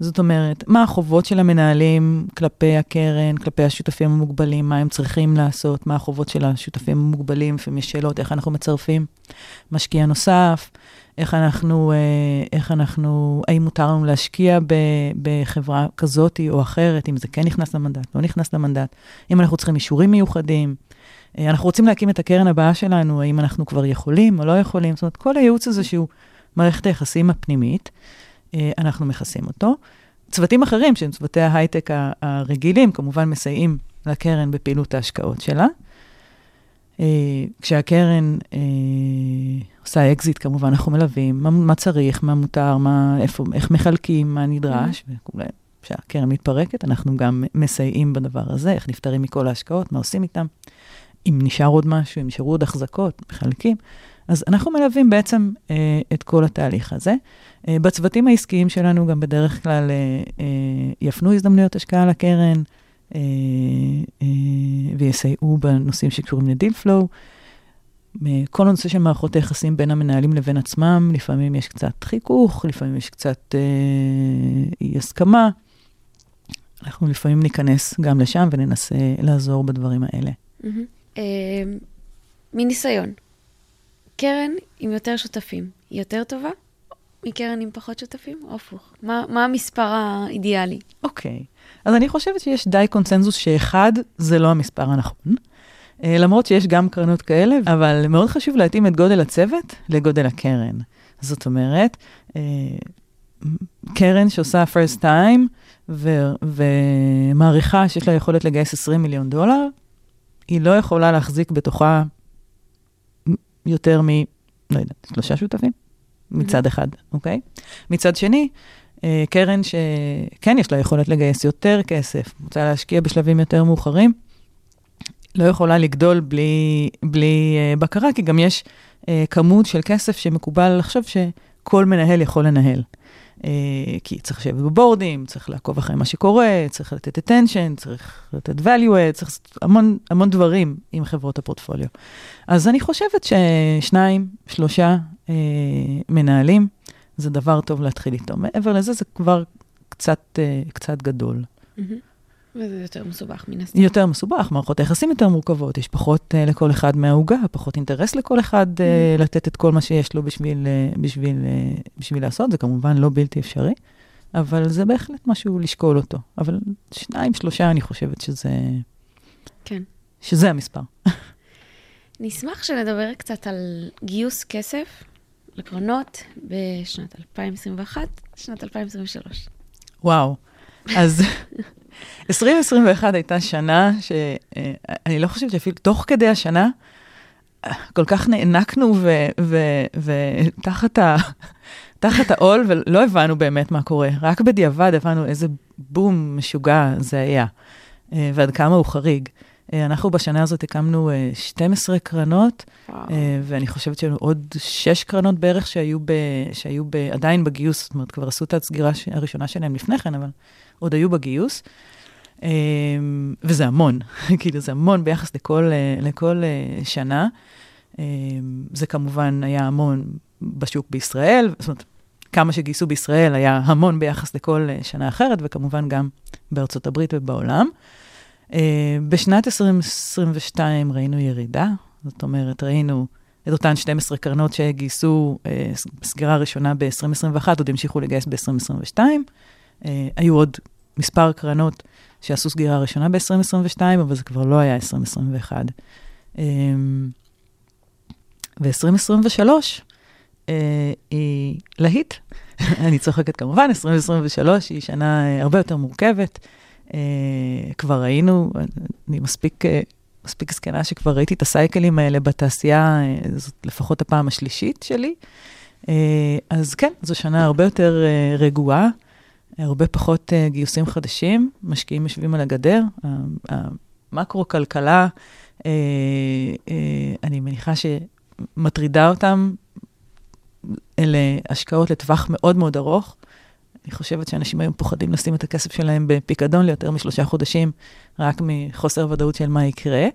זאת אומרת, מה החובות של המנהלים כלפי הקרן, כלפי השותפים המוגבלים, מה הם צריכים לעשות, מה החובות של השותפים המוגבלים, לפעמים יש שאלות איך אנחנו מצרפים משקיע נוסף, איך אנחנו, אה, איך אנחנו, האם מותר לנו להשקיע ב, בחברה כזאת או אחרת, אם זה כן נכנס למנדט, לא נכנס למנדט, אם אנחנו צריכים אישורים מיוחדים. אה, אנחנו רוצים להקים את הקרן הבאה שלנו, האם אנחנו כבר יכולים או לא יכולים, זאת אומרת, כל הייעוץ הזה שהוא מערכת היחסים הפנימית. אה, אנחנו מכסים אותו. צוותים אחרים, שהם צוותי ההייטק הרגילים, כמובן מסייעים לקרן בפעילות ההשקעות שלה. אה, כשהקרן אה, עושה אקזיט, כמובן, אנחנו מלווים מה, מה צריך, מה מותר, מה, איפה, איך מחלקים, מה נדרש. וכולי. כשהקרן מתפרקת, אנחנו גם מסייעים בדבר הזה, איך נפטרים מכל ההשקעות, מה עושים איתם. אם נשאר עוד משהו, אם נשארו עוד החזקות, מחלקים. אז אנחנו מלווים בעצם אה, את כל התהליך הזה. אה, בצוותים העסקיים שלנו גם בדרך כלל אה, אה, יפנו הזדמנויות השקעה לקרן ויסייעו בנושאים שקשורים לדיל פלואו. כל הנושא של מערכות היחסים בין המנהלים לבין עצמם, לפעמים יש קצת חיכוך, לפעמים יש קצת אי הסכמה. אנחנו לפעמים ניכנס גם לשם וננסה לעזור בדברים האלה. מניסיון, קרן עם יותר שותפים היא יותר טובה מקרן עם פחות שותפים, או הפוך? מה, מה המספר האידיאלי? אוקיי, okay. אז אני חושבת שיש די קונצנזוס שאחד זה לא המספר הנכון. Uh, למרות שיש גם קרנות כאלה, אבל מאוד חשוב להתאים את גודל הצוות לגודל הקרן. זאת אומרת, uh, קרן שעושה first time ו- ומעריכה שיש לה יכולת לגייס 20 מיליון דולר, היא לא יכולה להחזיק בתוכה יותר מ... לא יודעת, שלושה שותפים? מצד אחד, אוקיי? מצד שני, אה, קרן שכן יש לה יכולת לגייס יותר כסף, רוצה להשקיע בשלבים יותר מאוחרים, לא יכולה לגדול בלי, בלי uh, בקרה, כי גם יש uh, כמות של כסף שמקובל לחשוב שכל מנהל יכול לנהל. כי צריך לשבת בבורדים, צריך לעקוב אחרי מה שקורה, צריך לתת attention, צריך לתת value, צריך המון, המון דברים עם חברות הפורטפוליו. אז אני חושבת ששניים, שלושה uh, מנהלים, זה דבר טוב להתחיל איתו. מעבר לזה, זה כבר קצת, uh, קצת גדול. מהמם. וזה יותר מסובך מן הסתם. יותר מסובך, מערכות היחסים יותר מורכבות, יש פחות uh, לכל אחד מהעוגה, פחות אינטרס לכל אחד uh, לתת את כל מה שיש לו בשביל, uh, בשביל, uh, בשביל לעשות, זה כמובן לא בלתי אפשרי, אבל זה בהחלט משהו לשקול אותו. אבל שניים, שלושה, אני חושבת שזה, כן. שזה המספר. נשמח שנדבר קצת על גיוס כסף לקרנות בשנת 2021, שנת 2023. וואו. אז 2021 הייתה שנה שאני לא חושבת שאפילו תוך כדי השנה, כל כך נאנקנו ותחת ה... תחת העול, ולא הבנו באמת מה קורה. רק בדיעבד הבנו איזה בום משוגע זה היה, אה, ועד כמה הוא חריג. אה, אנחנו בשנה הזאת הקמנו אה, 12 קרנות, וואו. אה, ואני חושבת שהיו עוד שש קרנות בערך שהיו, ב, שהיו ב, עדיין בגיוס, זאת אומרת, כבר עשו את הסגירה הראשונה שלהם לפני כן, אבל עוד היו בגיוס. אה, וזה המון, כאילו זה המון ביחס לכל, אה, לכל אה, שנה. אה, זה כמובן היה המון בשוק בישראל, זאת אומרת, כמה שגייסו בישראל היה המון ביחס לכל אה, שנה אחרת, וכמובן גם בארצות הברית ובעולם. אה, בשנת 2022 ראינו ירידה, זאת אומרת, ראינו את אותן 12 קרנות שגייסו אה, סגירה ראשונה ב-2021, עוד המשיכו לגייס ב-2022. אה, היו עוד מספר קרנות שעשו סגירה ראשונה ב-2022, אבל זה כבר לא היה 2021. אה, ו-2023 אה, היא להיט. אני צוחקת כמובן, 2023 היא שנה אה, הרבה יותר מורכבת. אה, כבר ראינו, אני מספיק, אה, מספיק זקנה שכבר ראיתי את הסייקלים האלה בתעשייה, אה, זאת לפחות הפעם השלישית שלי. אז כן, זו שנה הרבה יותר רגועה, הרבה פחות גיוסים חדשים, משקיעים יושבים על הגדר. המקרו-כלכלה, אני מניחה שמטרידה אותם, אלה השקעות לטווח מאוד מאוד ארוך. אני חושבת שאנשים היום פוחדים לשים את הכסף שלהם בפיקדון ליותר משלושה חודשים, רק מחוסר ודאות של מה יקרה.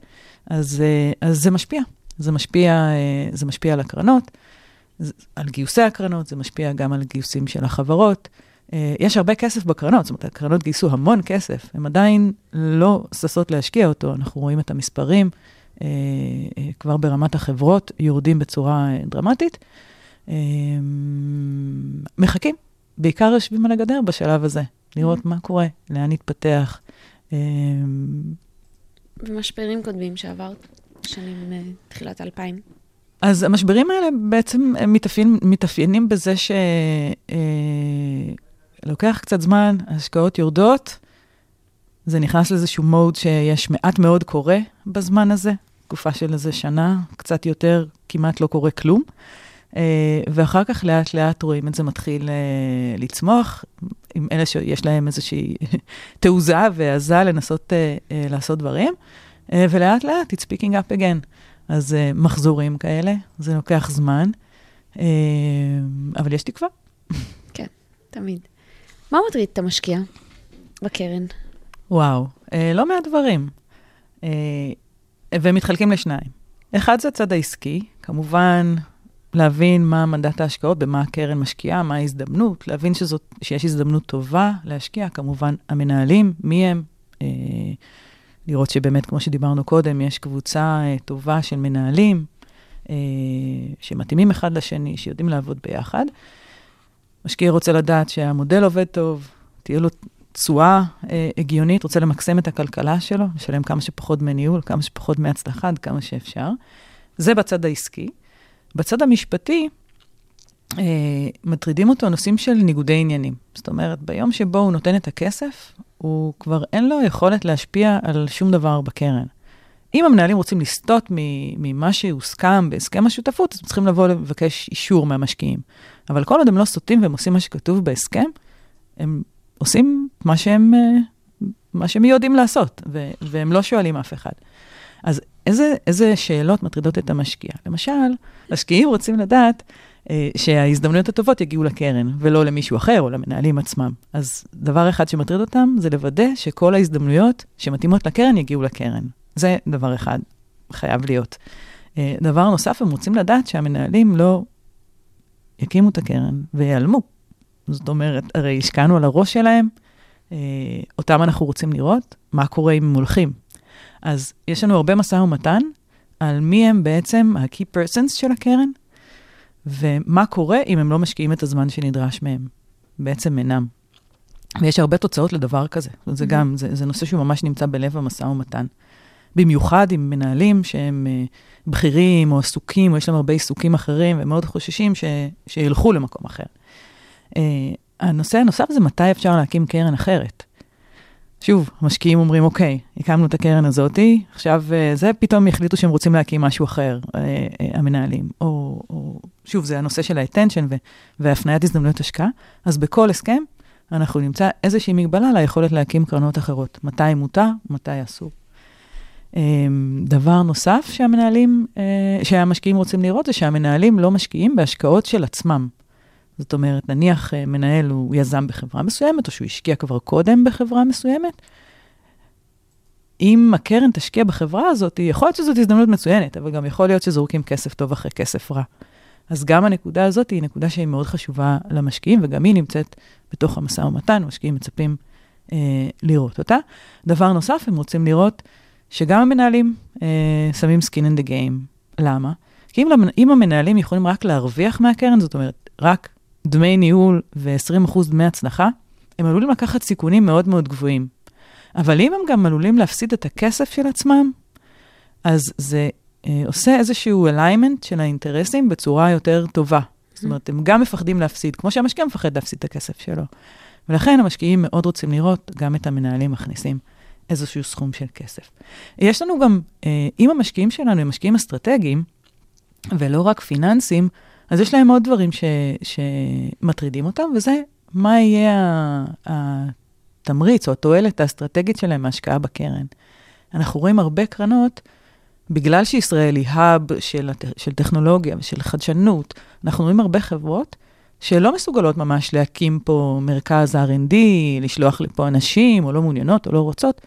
אז, אה, אז זה משפיע. זה משפיע, אה, זה משפיע על הקרנות, על גיוסי הקרנות, זה משפיע גם על גיוסים של החברות. אה, יש הרבה כסף בקרנות, זאת אומרת, הקרנות גייסו המון כסף, הן עדיין לא ששות להשקיע אותו. אנחנו רואים את המספרים כבר ברמת החברות, יורדים בצורה דרמטית. מחכים, בעיקר יושבים על הגדר בשלב הזה, לראות מה קורה, לאן נתפתח. אה, ומשברים קודמים שעברת, שנים אה, תחילת 2000. אז המשברים האלה בעצם מתאפיין, מתאפיינים בזה שלוקח קצת זמן, ההשקעות יורדות, זה נכנס לאיזשהו מוד שיש מעט מאוד קורה בזמן הזה, תקופה של איזה שנה, קצת יותר, כמעט לא קורה כלום. אה, ואחר כך לאט לאט רואים את זה מתחיל אה, לצמוח, עם אלה שיש להם איזושהי תעוזה והעזה לנסות אה, אה, לעשות דברים, אה, ולאט לאט it's picking up again. אז מחזורים כאלה, זה לוקח זמן, אבל יש תקווה. תמיד. מה מטריד את המשקיע בקרן? וואו, לא מעט דברים. והם מתחלקים לשניים. אחד זה הצד העסקי, כמובן להבין מה מנדט ההשקעות, במה הקרן משקיעה, מה ההזדמנות, להבין שזאת, שיש הזדמנות טובה להשקיע, כמובן המנהלים, מי הם, uh, לראות שבאמת, כמו שדיברנו קודם, יש קבוצה uh, טובה של מנהלים uh, שמתאימים אחד לשני, שיודעים לעבוד ביחד. משקיע רוצה לדעת שהמודל עובד טוב, תהיה לו תשואה אה, הגיונית, רוצה למקסם את הכלכלה שלו, לשלם כמה שפחות דמי ניהול, כמה שפחות דמי עד כמה שאפשר. זה בצד העסקי. בצד המשפטי, אה, מטרידים אותו נושאים של ניגודי עניינים. זאת אומרת, ביום שבו הוא נותן את הכסף, הוא כבר אין לו יכולת להשפיע על שום דבר בקרן. אם המנהלים רוצים לסטות ממה שהוסכם בהסכם השותפות, אז הם צריכים לבוא לבקש אישור מהמשקיעים. אבל כל עוד הם לא סוטים והם עושים מה שכתוב בהסכם, הם עושים מה שהם, אה, מה שהם יודעים לעשות, ו- והם לא שואלים אף אחד. אז איזה, איזה שאלות מטרידות את המשקיע? למשל, משקיעים רוצים לדעת אה, שההזדמנויות הטובות יגיעו לקרן, ולא למישהו אחר או למנהלים עצמם. אז דבר אחד שמטריד אותם זה לוודא שכל ההזדמנויות שמתאימות לקרן יגיעו לקרן. זה דבר אחד, חייב להיות. אה, דבר נוסף, הם רוצים לדעת שהמנהלים לא יקימו את הקרן ויעלמו. זאת אומרת, הרי השקענו על הראש שלהם, אה, אותם אנחנו רוצים לראות, מה קורה אם הם הולכים. אז יש לנו הרבה משא ומתן על מי הם בעצם ה-key persons של הקרן, ומה קורה אם הם לא משקיעים את הזמן שנדרש מהם. בעצם אינם. ויש הרבה תוצאות לדבר כזה. זה גם, זה, זה נושא שהוא ממש נמצא בלב המשא ומתן. במיוחד עם מנהלים שהם uh, בכירים או עסוקים, או יש להם הרבה עיסוקים אחרים, והם מאוד חוששים ש, שילכו למקום אחר. Uh, הנושא הנוסף זה מתי אפשר להקים קרן אחרת. שוב, המשקיעים אומרים, אוקיי, הקמנו את הקרן הזאתי, עכשיו uh, זה, פתאום החליטו שהם רוצים להקים משהו אחר, uh, uh, המנהלים. או, או, שוב, זה הנושא של ה-attention והפניית הזדמנויות השקעה, אז בכל הסכם אנחנו נמצא איזושהי מגבלה ליכולת להקים קרנות אחרות. מתי מותר, מתי אסור. אמ, דבר נוסף שהמנהלים, אה, שהמשקיעים רוצים לראות, זה שהמנהלים לא משקיעים בהשקעות של עצמם. זאת אומרת, נניח אה, מנהל הוא יזם בחברה מסוימת, או שהוא השקיע כבר קודם בחברה מסוימת, אם הקרן תשקיע בחברה הזאת, יכול להיות שזאת הזדמנות מצוינת, אבל גם יכול להיות שזורקים כסף טוב אחרי כסף רע. אז גם הנקודה הזאת היא נקודה שהיא מאוד חשובה למשקיעים, וגם היא נמצאת בתוך המשא ומתן, משקיעים מצפים אה, לראות אותה. דבר נוסף, הם רוצים לראות שגם המנהלים אה, שמים skin in the game. למה? כי אם, אם המנהלים יכולים רק להרוויח מהקרן, זאת אומרת, רק דמי ניהול ו-20% דמי הצלחה, הם עלולים לקחת סיכונים מאוד מאוד גבוהים. אבל אם הם גם עלולים להפסיד את הכסף של עצמם, אז זה אה, עושה איזשהו alignment של האינטרסים בצורה יותר טובה. זאת אומרת, הם גם מפחדים להפסיד, כמו שהמשקיע מפחד להפסיד את הכסף שלו. ולכן המשקיעים מאוד רוצים לראות גם את המנהלים מכניסים איזשהו סכום של כסף. יש לנו גם, אה, אם המשקיעים שלנו הם משקיעים אסטרטגיים, ולא רק פיננסים, אז יש להם עוד דברים ש, שמטרידים אותם, וזה מה יהיה התמריץ או התועלת האסטרטגית שלהם מהשקעה בקרן. אנחנו רואים הרבה קרנות, בגלל שישראל היא האב של, של טכנולוגיה ושל חדשנות, אנחנו רואים הרבה חברות שלא מסוגלות ממש להקים פה מרכז R&D, לשלוח לפה אנשים, או לא מעוניינות או לא רוצות,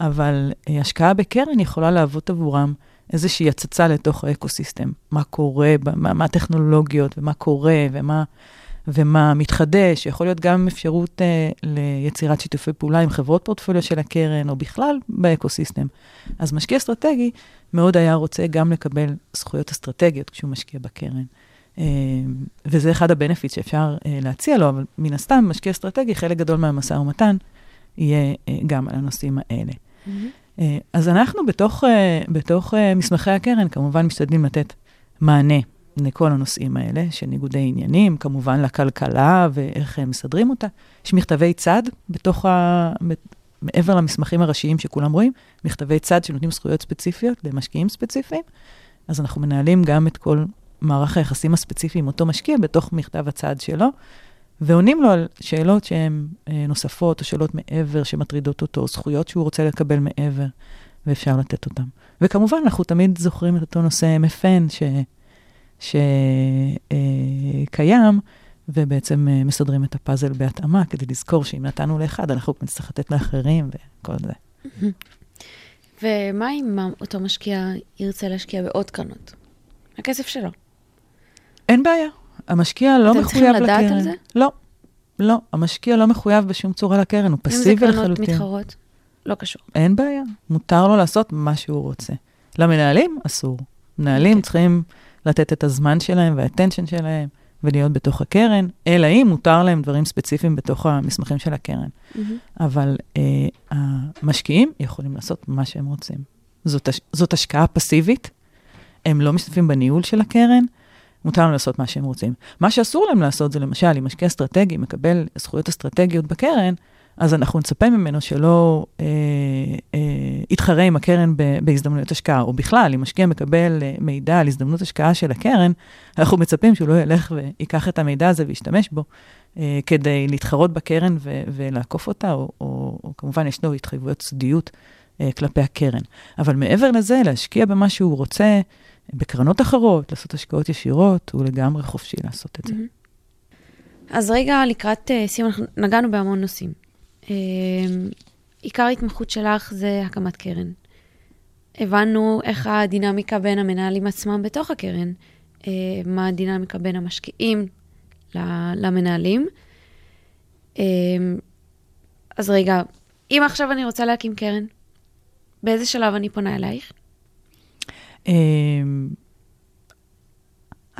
אבל אה, השקעה בקרן יכולה להוות עבורם איזושהי הצצה לתוך האקוסיסטם. מה קורה, מה, מה הטכנולוגיות, ומה קורה, ומה, ומה מתחדש. יכול להיות גם אפשרות אה, ליצירת שיתופי פעולה עם חברות פורטפוליו של הקרן, או בכלל באקוסיסטם. אז משקיע אסטרטגי מאוד היה רוצה גם לקבל זכויות אסטרטגיות כשהוא משקיע בקרן. אה, וזה אחד הבנפיט שאפשר אה, להציע לו, אבל מן הסתם, משקיע אסטרטגי, חלק גדול מהמשא ומתן יהיה אה, גם על הנושאים האלה. Mm-hmm. אז אנחנו בתוך, בתוך מסמכי הקרן, כמובן משתדלים לתת מענה לכל הנושאים האלה, של ניגודי עניינים, כמובן לכלכלה ואיך הם מסדרים אותה. יש מכתבי צד בתוך ה... מעבר למסמכים הראשיים שכולם רואים, מכתבי צד שנותנים זכויות ספציפיות למשקיעים ספציפיים. אז אנחנו מנהלים גם את כל מערך היחסים הספציפי עם אותו משקיע בתוך מכתב הצעד שלו, ועונים לו על שאלות שהן אה, נוספות, או שאלות מעבר שמטרידות אותו, זכויות שהוא רוצה לקבל מעבר, ואפשר לתת אותן. וכמובן, אנחנו תמיד זוכרים את אותו נושא MFN שקיים, אה, ובעצם אה, מסדרים את הפאזל בהתאמה, כדי לזכור שאם נתנו לאחד, אנחנו נצטרך לתת לאחרים וכל זה. ומה אם אותו משקיע ירצה להשקיע בעוד קרנות? הכסף שלו. אין בעיה. המשקיע לא מחויב לקרן. אתם צריכים לדעת על זה? לא. לא, המשקיע לא מחויב בשום צורה לקרן, הוא פסיבי לחלוטין. אם זה קרנות מתחרות, לא קשור. אין בעיה, מותר לו לעשות מה שהוא רוצה. למנהלים, אסור. מנהלים okay. אוקיי. צריכים לתת את הזמן שלהם והאטנשן שלהם ולהיות בתוך הקרן, אלא אם מותר להם דברים ספציפיים בתוך המסמכים של הקרן. Mm-hmm. אבל אה, המשקיעים יכולים לעשות מה שהם רוצים. זאת, זאת השקעה פסיבית, הם לא משתתפים בניהול של הקרן, מותר להם לעשות מה שהם רוצים. מה שאסור להם לעשות זה למשל, אם משקיע אסטרטגי מקבל זכויות אסטרטגיות בקרן, אז אנחנו נצפה ממנו שלא אה, אה, יתחרה עם הקרן ב, בהזדמנויות השקעה, או בכלל, אם משקיע מקבל אה, מידע על הזדמנות השקעה של הקרן, אנחנו מצפים שהוא לא ילך ויקח את המידע הזה וישתמש בו אה, כדי להתחרות בקרן ו, ולעקוף אותה, או, או, או כמובן יש לו התחייבויות סודיות אה, כלפי הקרן. אבל מעבר לזה, להשקיע במה שהוא רוצה, בקרנות אחרות, לעשות השקעות ישירות, הוא לגמרי חופשי לעשות את זה. אז רגע, לקראת uh, סיום, אנחנו נגענו בהמון נושאים. Uh, עיקר ההתמחות שלך זה הקמת קרן. הבנו איך הדינמיקה בין המנהלים עצמם בתוך הקרן, uh, מה הדינמיקה בין המשקיעים למנהלים. אז רגע, אם עכשיו אני רוצה להקים קרן, באיזה שלב אני פונה אלייך? אמ,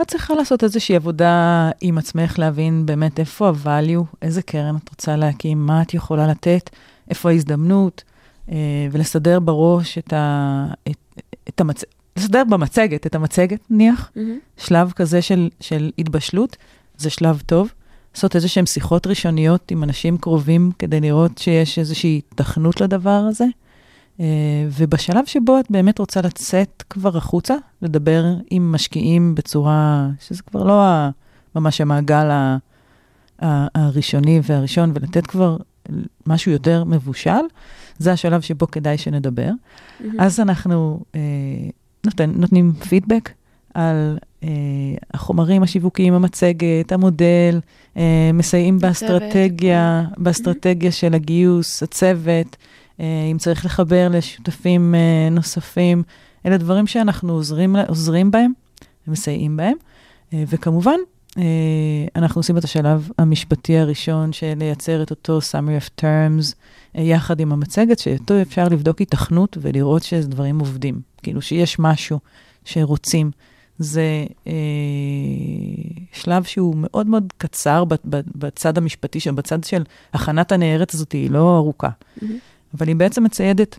את צריכה לעשות איזושהי עבודה עם עצמך, להבין באמת איפה ה-value, איזה קרן את רוצה להקים, מה את יכולה לתת, איפה ההזדמנות, אה, ולסדר בראש את ה... את, את המצ... לסדר במצגת, את המצגת נניח, Mm-hmm. שלב כזה של, של התבשלות, זה שלב טוב. לעשות איזה שהן שיחות ראשוניות עם אנשים קרובים כדי לראות שיש איזושהי תכנות לדבר הזה. אה, ובשלב שבו את באמת רוצה לצאת כבר החוצה, לדבר עם משקיעים בצורה, שזה כבר לא ה- ממש המעגל ה- ה- הראשוני והראשון, ולתת כבר משהו יותר מבושל, זה השלב שבו כדאי שנדבר. אז אנחנו אה, נותן, נותנים פידבק על אה, החומרים השיווקיים, המצגת, המודל, אה, מסייעים הצוות. באסטרטגיה, באסטרטגיה של הגיוס, הצוות, אם צריך לחבר לשותפים אה, נוספים. אלה דברים שאנחנו עוזרים, עוזרים בהם ומסייעים בהם. אה, וכמובן, אה, אנחנו עושים את השלב המשפטי הראשון של לייצר את אותו summary of terms אה, יחד עם המצגת, שאותו אפשר לבדוק התכנות ולראות שדברים עובדים. כאילו שיש משהו שרוצים. זה אה, שלב שהוא מאוד מאוד קצר בצד המשפטי, בצד של הכנת הנערת הזאת, היא לא ארוכה. אבל היא בעצם מציידת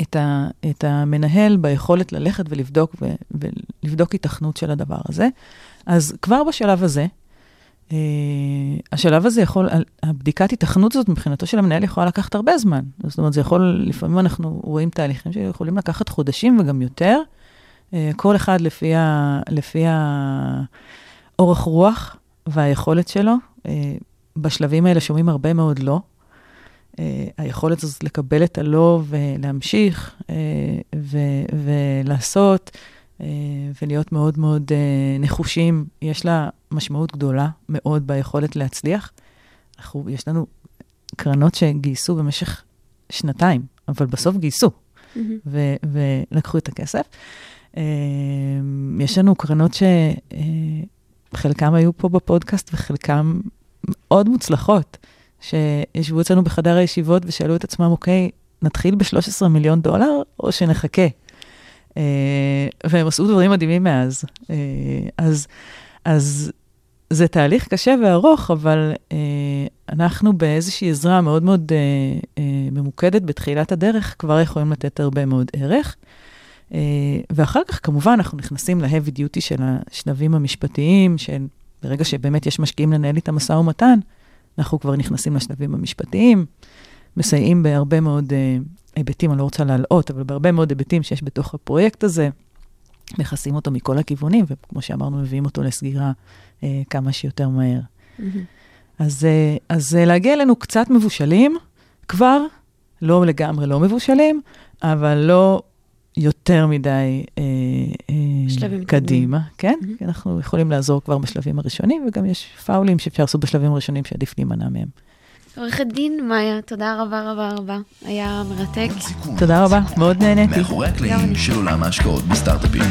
את, ה, את המנהל ביכולת ללכת ולבדוק, ו, ולבדוק התכנות של הדבר הזה. אז כבר בשלב הזה, אה, השלב הזה יכול, הבדיקת התכנות הזאת מבחינתו של המנהל יכולה לקחת הרבה זמן. זאת אומרת, זה יכול, לפעמים אנחנו רואים תהליכים שיכולים לקחת חודשים וגם יותר. אה, כל אחד לפי, ה, לפי האורך רוח והיכולת שלו. אה, בשלבים האלה שומעים הרבה מאוד לא. אה, היכולת הזאת לקבל את הלא ולהמשיך אה, ו- ולעשות אה, ולהיות מאוד מאוד נחושים, יש לה משמעות גדולה מאוד ביכולת להצליח. אנחנו, יש לנו קרנות שגייסו במשך שנתיים, אבל בסוף גייסו ו- ולקחו את הכסף. יש לנו קרנות שחלקם היו פה בפודקאסט וחלקם מאוד מוצלחות. שישבו אצלנו בחדר הישיבות ושאלו את עצמם, אוקיי, נתחיל ב-13 מיליון דולר או שנחכה? אה, והם עשו דברים מדהימים מאז. אה, אז, אז זה תהליך קשה וארוך, אבל אה, אנחנו באיזושהי עזרה מאוד מאוד אה, אה, ממוקדת בתחילת הדרך, כבר יכולים לתת הרבה מאוד ערך. אה, ואחר כך, כמובן, אנחנו נכנסים ל-heavy duty של השלבים המשפטיים, של ברגע שבאמת יש משקיעים לנהל איתם משא ומתן, אנחנו כבר נכנסים לשלבים המשפטיים, מסייעים בהרבה מאוד uh, היבטים, אני לא רוצה להלאות, אבל בהרבה מאוד היבטים שיש בתוך הפרויקט הזה, מכסים אותו מכל הכיוונים, וכמו שאמרנו, מביאים אותו לסגירה uh, כמה שיותר מהר. אז, uh, אז uh, להגיע אלינו קצת מבושלים, כבר, לא לגמרי לא מבושלים, אבל לא יותר מדי אה, אה, שלבים קדימה, כן? מהמם. כי אנחנו יכולים לעזור כבר בשלבים הראשונים, וגם יש פאולים שאפשר לעשות בשלבים הראשונים שעדיף להימנע מהם. עורכת דין מאיה, תודה רבה רבה רבה. היה מרתק. תודה רבה, מאוד נהניתי. מאחורי הקלעים. של עולם ההשקעות בסטארט-אפים.